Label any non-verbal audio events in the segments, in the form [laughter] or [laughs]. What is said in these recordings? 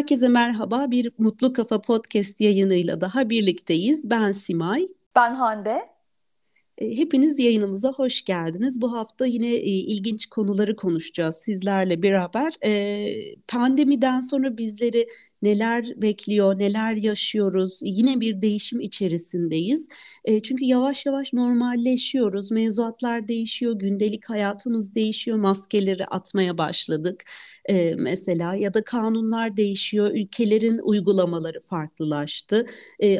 Herkese merhaba. Bir Mutlu Kafa Podcast yayınıyla daha birlikteyiz. Ben Simay. Ben Hande. E, hepiniz yayınımıza hoş geldiniz. Bu hafta yine e, ilginç konuları konuşacağız sizlerle beraber. E, pandemiden sonra bizleri neler bekliyor, neler yaşıyoruz? Yine bir değişim içerisindeyiz. çünkü yavaş yavaş normalleşiyoruz. Mevzuatlar değişiyor, gündelik hayatımız değişiyor. Maskeleri atmaya başladık mesela ya da kanunlar değişiyor. Ülkelerin uygulamaları farklılaştı.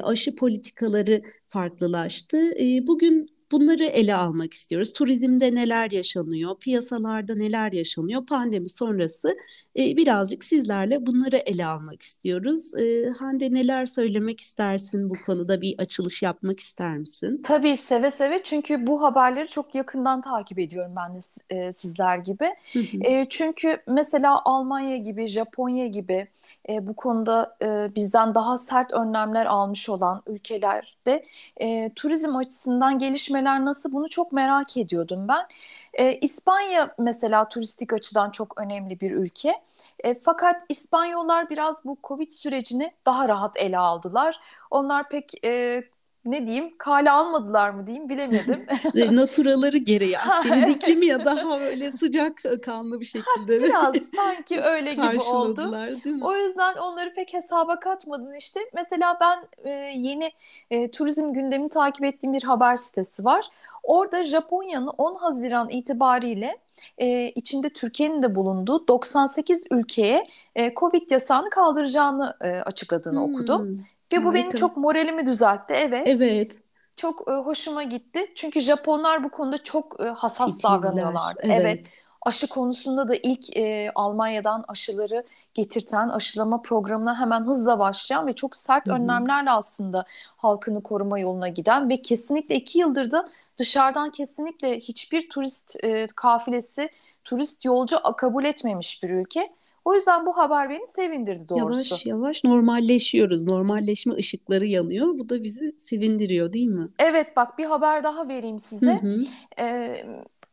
aşı politikaları farklılaştı. bugün Bunları ele almak istiyoruz. Turizmde neler yaşanıyor, piyasalarda neler yaşanıyor, pandemi sonrası e, birazcık sizlerle bunları ele almak istiyoruz. E, Hande neler söylemek istersin bu konuda bir açılış yapmak ister misin? Tabii seve seve çünkü bu haberleri çok yakından takip ediyorum ben de e, sizler gibi. E, çünkü mesela Almanya gibi, Japonya gibi e, bu konuda e, bizden daha sert önlemler almış olan ülkelerde e, turizm açısından gelişmeler nasıl bunu çok merak ediyordum ben. E, İspanya mesela turistik açıdan çok önemli bir ülke. E, fakat İspanyollar biraz bu Covid sürecini daha rahat ele aldılar. Onlar pek e, ne diyeyim kale almadılar mı diyeyim bilemedim. [laughs] Naturaları gereği [laughs] Akdeniz iklimi ya daha böyle sıcak kanlı bir şekilde. Biraz sanki öyle gibi oldu. Değil mi? O yüzden onları pek hesaba katmadın işte. Mesela ben e, yeni e, turizm gündemini takip ettiğim bir haber sitesi var. Orada Japonya'nın 10 Haziran itibariyle e, içinde Türkiye'nin de bulunduğu 98 ülkeye e, Covid yasağını kaldıracağını e, açıkladığını hmm. okudum. Ve Harika. bu benim çok moralimi düzeltti. Evet. Evet. Çok e, hoşuma gitti. Çünkü Japonlar bu konuda çok e, hassas Titizler. davranıyorlardı. Evet. evet. Aşı konusunda da ilk e, Almanya'dan aşıları getirten aşılama programına hemen hızla başlayan ve çok sert Hı-hı. önlemlerle aslında halkını koruma yoluna giden ve kesinlikle iki yıldır da dışarıdan kesinlikle hiçbir turist e, kafilesi, turist yolcu kabul etmemiş bir ülke. O yüzden bu haber beni sevindirdi doğrusu. Yavaş yavaş normalleşiyoruz. Normalleşme ışıkları yanıyor. Bu da bizi sevindiriyor değil mi? Evet bak bir haber daha vereyim size. Hı hı. Ee,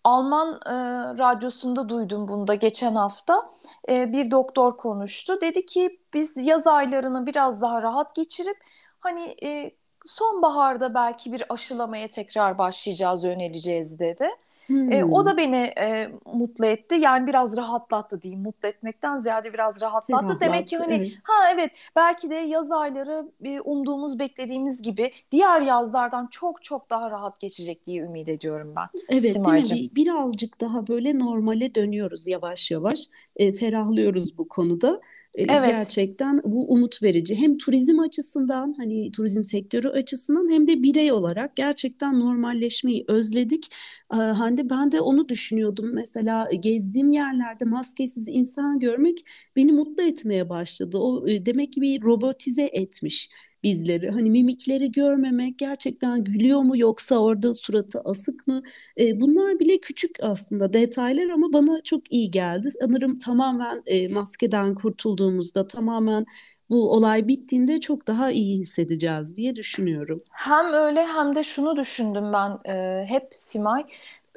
Alman e, radyosunda duydum bunu da geçen hafta. E, bir doktor konuştu. Dedi ki biz yaz aylarını biraz daha rahat geçirip hani e, sonbaharda belki bir aşılamaya tekrar başlayacağız, yöneleceğiz dedi. Hmm. E, o da beni e, mutlu etti. Yani biraz rahatlattı diyeyim. Mutlu etmekten ziyade biraz rahatlattı. rahatlattı Demek ki hani evet. ha evet belki de yaz ayları bir umduğumuz, beklediğimiz gibi diğer yazlardan çok çok daha rahat geçecek diye ümit ediyorum ben. Evet Simaycığım. değil mi? Birazcık daha böyle normale dönüyoruz yavaş yavaş. E, ferahlıyoruz bu konuda. Evet. Gerçekten bu umut verici. Hem turizm açısından hani turizm sektörü açısından hem de birey olarak gerçekten normalleşmeyi özledik. Hande ben de onu düşünüyordum. Mesela gezdiğim yerlerde maskesiz insan görmek beni mutlu etmeye başladı. O demek ki bir robotize etmiş bizleri. Hani mimikleri görmemek gerçekten gülüyor mu yoksa orada suratı asık mı? E, bunlar bile küçük aslında detaylar ama bana çok iyi geldi. Sanırım tamamen e, maskeden kurtulduğumuzda tamamen bu olay bittiğinde çok daha iyi hissedeceğiz diye düşünüyorum. Hem öyle hem de şunu düşündüm ben e, hep Simay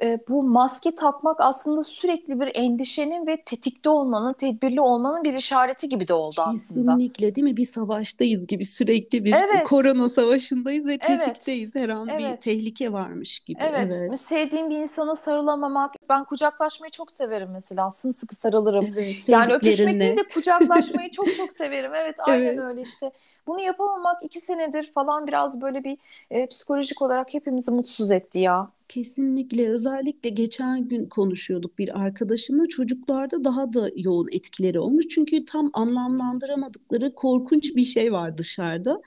e, bu maske takmak aslında sürekli bir endişenin ve tetikte olmanın, tedbirli olmanın bir işareti gibi de oldu aslında. Kesinlikle değil mi? Bir savaştayız gibi sürekli bir evet. korona savaşındayız ve tetikteyiz. Evet. Her an evet. bir tehlike varmış gibi. Evet. evet. Sevdiğim bir insana sarılamamak. Ben kucaklaşmayı çok severim mesela. Sımsıkı sarılırım. Evet, yani öpüşmek değil de kucaklaşmayı [laughs] çok çok severim. Evet aynen evet. öyle işte. Bunu yapamamak iki senedir falan biraz böyle bir e, psikolojik olarak hepimizi mutsuz etti ya. Kesinlikle özellikle geçen gün konuşuyorduk bir arkadaşımla çocuklarda daha da yoğun etkileri olmuş. Çünkü tam anlamlandıramadıkları korkunç bir şey var dışarıda.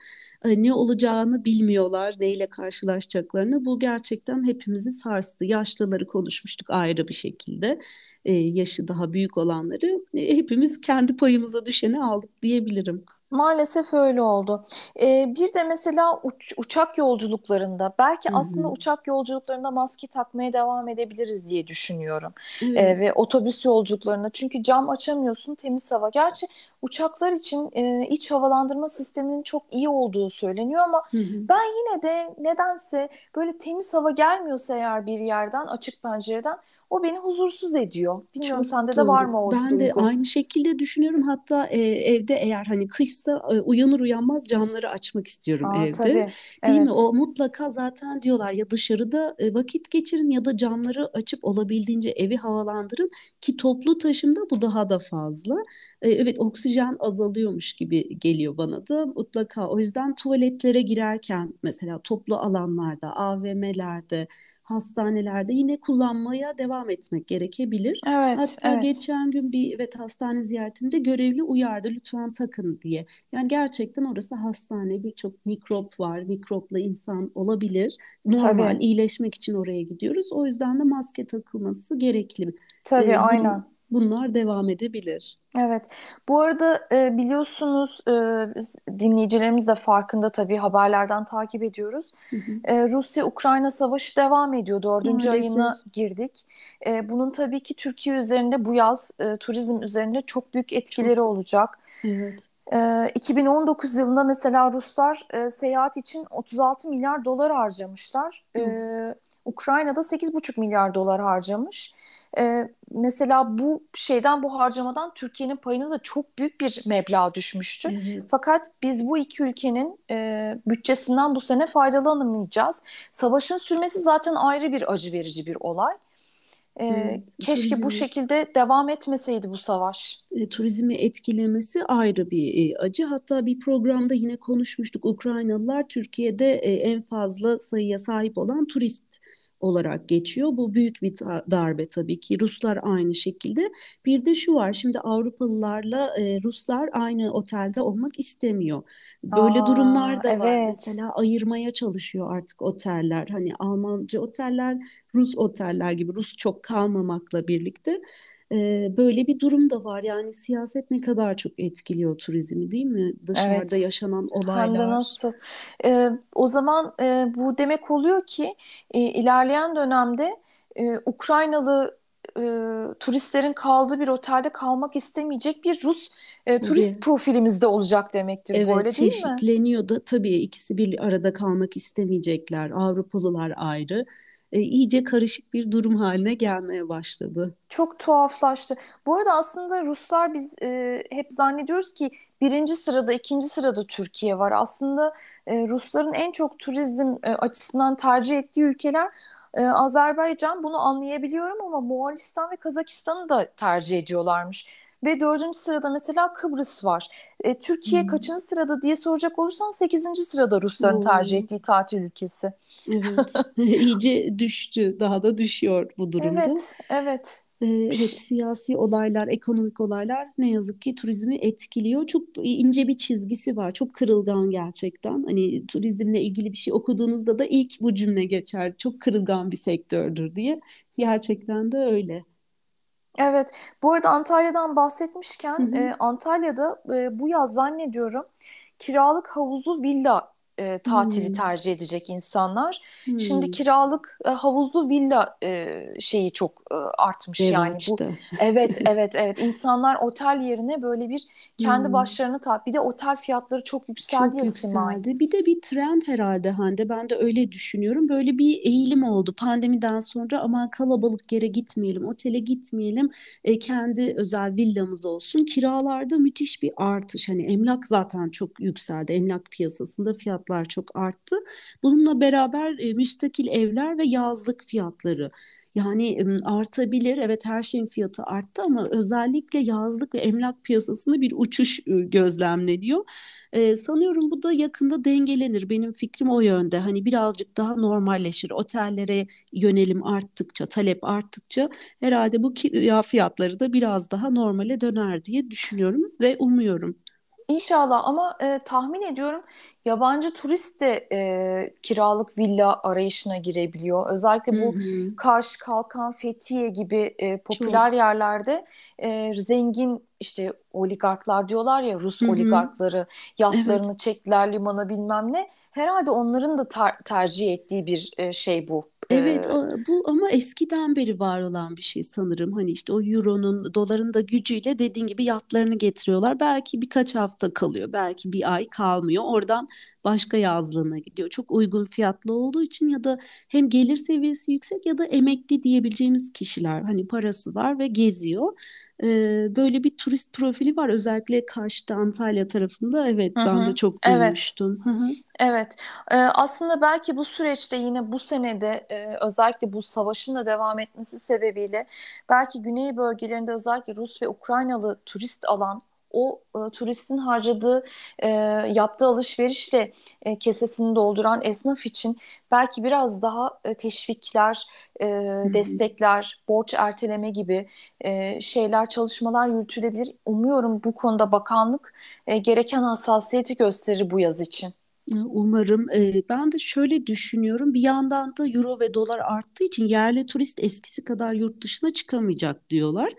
E, ne olacağını bilmiyorlar, neyle karşılaşacaklarını. Bu gerçekten hepimizi sarstı. Yaşlıları konuşmuştuk ayrı bir şekilde. Ee, yaşı daha büyük olanları e, hepimiz kendi payımıza düşeni aldık diyebilirim. Maalesef öyle oldu. Ee, bir de mesela uç, uçak yolculuklarında belki Hı-hı. aslında uçak yolculuklarında maske takmaya devam edebiliriz diye düşünüyorum. Evet. Ee, ve otobüs yolculuklarında çünkü cam açamıyorsun temiz hava. Gerçi uçaklar için e, iç havalandırma sisteminin çok iyi olduğu söyleniyor ama Hı-hı. ben yine de nedense böyle temiz hava gelmiyorsa eğer bir yerden açık pencereden o beni huzursuz ediyor. Bilmiyorum Çok sende doğru. de var mı o ben duygu? Ben de aynı şekilde düşünüyorum. Hatta e, evde eğer hani kışsa e, uyanır uyanmaz camları açmak istiyorum Aa, evde. Tabii. Değil evet. mi? O mutlaka zaten diyorlar ya dışarıda e, vakit geçirin ya da camları açıp olabildiğince evi havalandırın ki toplu taşımda bu daha da fazla. E, evet oksijen azalıyormuş gibi geliyor bana da mutlaka. O yüzden tuvaletlere girerken mesela toplu alanlarda, AVM'lerde hastanelerde yine kullanmaya devam etmek gerekebilir. Evet, Hatta evet. geçen gün bir evet hastane ziyaretimde görevli uyardı lütfen takın diye. Yani gerçekten orası hastane birçok mikrop var. Mikropla insan olabilir. Normal Tabii. iyileşmek için oraya gidiyoruz. O yüzden de maske takılması gerekli. Tabii ee, aynen bunlar devam edebilir. Evet. Bu arada e, biliyorsunuz e, dinleyicilerimiz de farkında tabii haberlerden takip ediyoruz. Hı hı. E, Rusya-Ukrayna savaşı devam ediyor. Dördüncü Maalesef. ayına girdik. E, bunun tabii ki Türkiye üzerinde bu yaz e, turizm üzerinde çok büyük etkileri çok. olacak. Evet. 2019 yılında mesela Ruslar e, seyahat için 36 milyar dolar harcamışlar. E, Ukrayna'da 8,5 milyar dolar harcamış. E, mesela bu şeyden bu harcamadan Türkiye'nin payına da çok büyük bir meblağ düşmüştü. Evet. Fakat biz bu iki ülkenin e, bütçesinden bu sene faydalanamayacağız. Savaşın sürmesi zaten ayrı bir acı verici bir olay. E, evet, keşke turizmi, bu şekilde devam etmeseydi bu savaş. E, turizmi etkilemesi ayrı bir e, acı. Hatta bir programda yine konuşmuştuk. Ukraynalılar Türkiye'de e, en fazla sayıya sahip olan turist olarak geçiyor. Bu büyük bir darbe tabii ki. Ruslar aynı şekilde. Bir de şu var şimdi Avrupalılarla e, Ruslar aynı otelde olmak istemiyor. Böyle Aa, durumlar da evet. var. Mesela ayırmaya çalışıyor artık oteller. Hani Almanca oteller, Rus oteller gibi Rus çok kalmamakla birlikte böyle bir durum da var. Yani siyaset ne kadar çok etkiliyor turizmi değil mi? Dışarıda evet. yaşanan olaylar. Hem de nasıl. Ee, o zaman e, bu demek oluyor ki e, ilerleyen dönemde e, Ukraynalı e, turistlerin kaldığı bir otelde kalmak istemeyecek bir Rus e, turist profilimizde olacak demektir. Evet, Böyle değil mi? çeşitleniyor da tabii ikisi bir arada kalmak istemeyecekler. Avrupalılar ayrı, e, iyice karışık bir durum haline gelmeye başladı. Çok tuhaflaştı. Bu arada aslında Ruslar biz e, hep zannediyoruz ki birinci sırada, ikinci sırada Türkiye var. Aslında e, Rusların en çok turizm e, açısından tercih ettiği ülkeler e, Azerbaycan. Bunu anlayabiliyorum ama Moğolistan ve Kazakistan'ı da tercih ediyorlarmış. Ve dördüncü sırada mesela Kıbrıs var. E, Türkiye hmm. kaçıncı sırada diye soracak olursan sekizinci sırada Rusların hmm. tercih ettiği tatil ülkesi. Evet. [laughs] iyice düştü. Daha da düşüyor bu durumda. Evet, evet. Ee, evet siyasi olaylar, ekonomik olaylar ne yazık ki turizmi etkiliyor. Çok ince bir çizgisi var. Çok kırılgan gerçekten. Hani turizmle ilgili bir şey okuduğunuzda da ilk bu cümle geçer. Çok kırılgan bir sektördür diye. Gerçekten de öyle. Evet. Bu arada Antalya'dan bahsetmişken hı hı. E, Antalya'da e, bu yaz zannediyorum kiralık havuzlu villa e, tatili hmm. tercih edecek insanlar. Hmm. Şimdi kiralık e, havuzlu villa e, şeyi çok e, artmış Dev yani bu. Evet [laughs] evet evet insanlar otel yerine böyle bir kendi hmm. başlarına tat. Bir de otel fiyatları çok yükseldi. Çok yükseldi. Bir de bir trend herhalde Hande. Ben de öyle düşünüyorum. Böyle bir eğilim oldu pandemiden sonra ama kalabalık yere gitmeyelim, otele gitmeyelim. E, kendi özel villamız olsun. Kiralarda müthiş bir artış. Hani emlak zaten çok yükseldi. Emlak piyasasında fiyat fiyatlar çok arttı. Bununla beraber e, müstakil evler ve yazlık fiyatları yani artabilir. Evet her şeyin fiyatı arttı ama özellikle yazlık ve emlak piyasasında bir uçuş gözlemleniyor. Ee, sanıyorum bu da yakında dengelenir. Benim fikrim o yönde. Hani birazcık daha normalleşir. Otellere yönelim arttıkça, talep arttıkça herhalde bu kira fiyatları da biraz daha normale döner diye düşünüyorum ve umuyorum. İnşallah ama e, tahmin ediyorum yabancı turist de e, kiralık villa arayışına girebiliyor. Özellikle bu hı hı. Kaş, Kalkan, Fethiye gibi e, popüler Çok. yerlerde e, zengin işte oligarklar diyorlar ya Rus hı hı. oligarkları yatlarını evet. çektiler limana bilmem ne. Herhalde onların da ter- tercih ettiği bir e, şey bu Evet bu ama eskiden beri var olan bir şey sanırım. Hani işte o euronun, doların da gücüyle dediğin gibi yatlarını getiriyorlar. Belki birkaç hafta kalıyor, belki bir ay kalmıyor. Oradan başka yazlığına gidiyor. Çok uygun fiyatlı olduğu için ya da hem gelir seviyesi yüksek ya da emekli diyebileceğimiz kişiler hani parası var ve geziyor. Böyle bir turist profili var özellikle Kaş'ta Antalya tarafında. Evet Hı ben de çok Evet. duymuştum. Hı. Evet, Ee, aslında belki bu süreçte yine bu senede e, özellikle bu savaşın da devam etmesi sebebiyle belki güney bölgelerinde özellikle Rus ve Ukraynalı turist alan o e, turistin harcadığı e, yaptığı alışverişle e, kesesini dolduran esnaf için belki biraz daha e, teşvikler, e, destekler, borç erteleme gibi e, şeyler, çalışmalar yürütülebilir. Umuyorum bu konuda bakanlık e, gereken hassasiyeti gösterir bu yaz için. Umarım. Eee, ben de şöyle düşünüyorum. Bir yandan da euro ve dolar arttığı için yerli turist eskisi kadar yurt dışına çıkamayacak diyorlar.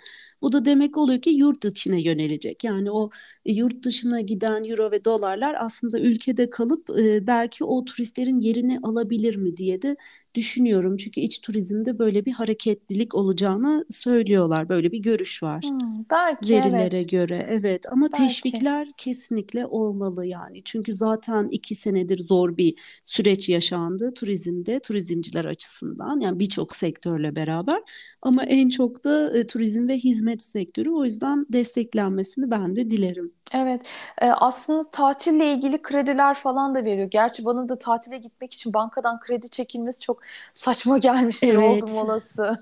Bu da demek oluyor ki yurt içine yönelecek. Yani o e, yurt dışına giden euro ve dolarlar aslında ülkede kalıp e, belki o turistlerin yerini alabilir mi diye de düşünüyorum. Çünkü iç turizmde böyle bir hareketlilik olacağını söylüyorlar. Böyle bir görüş var. Hmm, belki Verilere evet. göre evet ama Belki. teşvikler kesinlikle olmalı yani. Çünkü zaten iki senedir zor bir süreç yaşandı turizmde, turizmciler açısından yani birçok sektörle beraber. Ama en çok da e, turizm ve hizmet sektörü o yüzden desteklenmesini ben de dilerim. Evet. Ee, aslında tatille ilgili krediler falan da veriyor. Gerçi bana da tatile gitmek için bankadan kredi çekilmesi çok saçma gelmiştir oldum Evet, olası.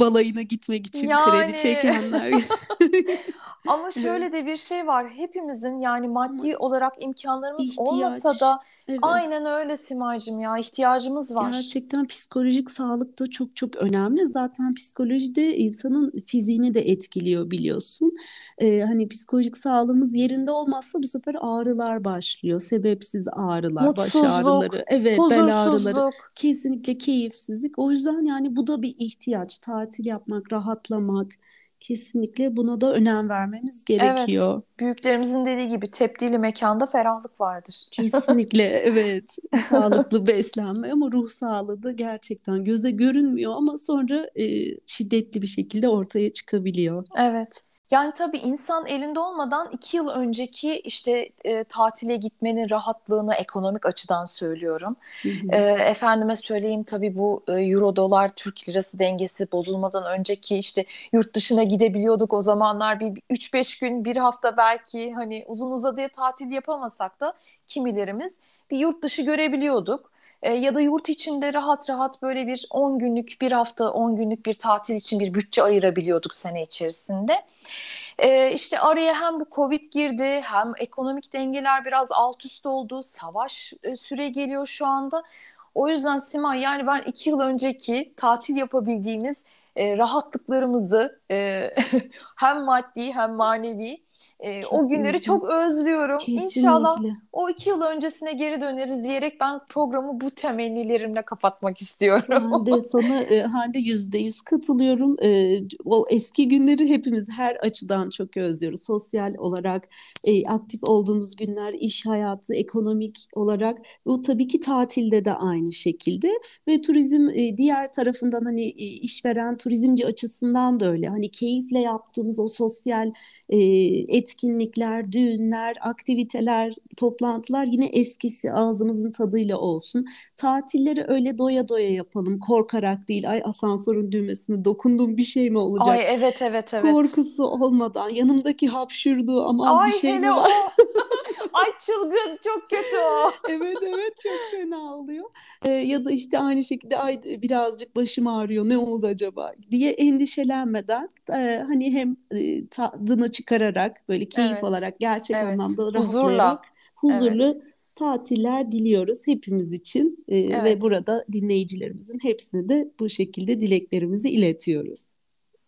balayına gitmek için kredi Yani çekenler. [laughs] ama şöyle de bir şey var. Hepimizin yani maddi olarak imkanlarımız olmasa ihtiyaç, da evet. aynen öyle Simacığım ya ihtiyacımız var. Gerçekten psikolojik sağlık da çok çok önemli. Zaten psikoloji de insanın fiziğini de etkiliyor biliyorsun. Ee, hani psikolojik sağlığımız yerinde olmazsa bu sefer ağrılar başlıyor. Sebepsiz ağrılar, baş ağrıları, Mutsuzluk, evet bel ağrıları, kesinlikle keyifsizlik. O yüzden yani bu da bir ihtiyaç. Tatil yapmak, rahatlamak, kesinlikle buna da önem vermemiz Evet. gerekiyor. Büyüklerimizin dediği gibi tepdili mekanda ferahlık vardır. Kesinlikle [laughs] evet sağlıklı [laughs] beslenme ama ruh sağlığı da gerçekten göze görünmüyor ama sonra e, şiddetli bir şekilde ortaya çıkabiliyor. Evet. Yani tabii insan elinde olmadan iki yıl önceki işte e, tatile gitmenin rahatlığını ekonomik açıdan söylüyorum. Hı E, efendime söyleyeyim tabii bu e, euro dolar Türk lirası dengesi bozulmadan önceki işte yurt dışına gidebiliyorduk o zamanlar bir üç beş gün bir hafta belki hani uzun uzadıya tatil yapamasak da kimilerimiz bir yurt dışı görebiliyorduk. E, ya da yurt içinde rahat rahat böyle bir 10 günlük bir hafta 10 günlük bir tatil için bir bütçe ayırabiliyorduk sene içerisinde. Ee, işte araya hem bu Covid girdi hem ekonomik dengeler biraz alt üst oldu. Savaş e, süre geliyor şu anda. O yüzden Simay yani ben iki yıl önceki tatil yapabildiğimiz e, rahatlıklarımızı e, [laughs] hem maddi hem manevi e, o günleri çok özlüyorum. İnşallah Kesinlikle. o iki yıl öncesine geri döneriz diyerek ben programı bu temennilerimle kapatmak istiyorum. Ben de [laughs] sana e, Hande yüzde yüz katılıyorum. E, o eski günleri hepimiz her açıdan çok özlüyoruz. Sosyal olarak e, aktif olduğumuz günler, iş hayatı, ekonomik olarak. Bu tabii ki tatilde de aynı şekilde. Ve turizm e, diğer tarafından hani e, işveren turizmci açısından da öyle. Hani keyifle yaptığımız o sosyal e, etkinlikler, düğünler, aktiviteler, toplantılar yine eskisi ağzımızın tadıyla olsun. Tatilleri öyle doya doya yapalım. Korkarak değil. Ay asansörün düğmesine dokundum bir şey mi olacak? Ay evet evet evet. Korkusu olmadan. Yanımdaki hapşurdu. Bir Ay şey hele mi var? [laughs] Ay çılgın çok kötü o. Evet evet çok fena oluyor. Ee, ya da işte aynı şekilde ay birazcık başım ağrıyor. Ne oldu acaba diye endişelenmeden e, hani hem e, tadını çıkararak böyle keyif Evet. alarak gerçek Evet. anlamda rahatlayarak Huzurla. Evet. huzurlu tatiller diliyoruz hepimiz için E, ve Evet. burada dinleyicilerimizin hepsine de bu şekilde dileklerimizi iletiyoruz.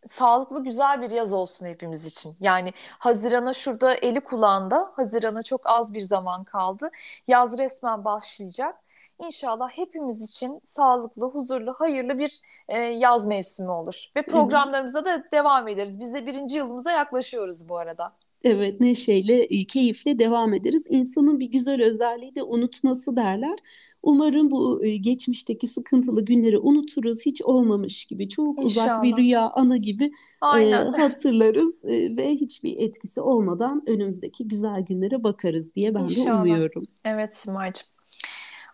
Sağlıklı güzel bir yaz olsun hepimiz için. Yani Haziran'a şurada eli kulağında. Haziran'a çok az bir zaman kaldı. Yaz resmen başlayacak. İnşallah hepimiz için sağlıklı, huzurlu, hayırlı bir e, yaz mevsimi olur. Ve programlarımıza da devam ederiz. Biz de birinci yılımıza yaklaşıyoruz bu arada. Evet, neşeyle, e, keyifle devam ederiz. İnsanın bir güzel özelliği de unutması derler. Umarım bu e, geçmişteki sıkıntılı günleri unuturuz, hiç olmamış gibi, çok uzak bir İnşallah. rüya, ana gibi e, [laughs] hatırlarız e, ve hiçbir etkisi olmadan önümüzdeki güzel günlere bakarız diye ben de İnşallah. umuyorum. Evet Simay'cığım.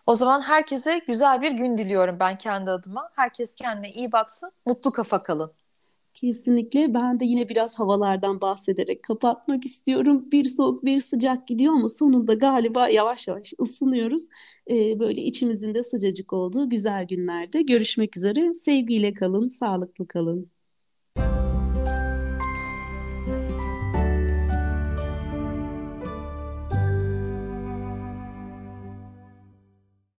O zaman herkese güzel bir gün diliyorum ben kendi adıma. Herkes kendine iyi baksın, mutlu kafa kalın. Kesinlikle. Ben de yine biraz havalardan bahsederek kapatmak istiyorum. Bir soğuk bir sıcak gidiyor ama sonunda galiba yavaş yavaş ısınıyoruz. Ee, böyle içimizin de sıcacık olduğu güzel günlerde görüşmek üzere. Sevgiyle kalın, sağlıklı kalın.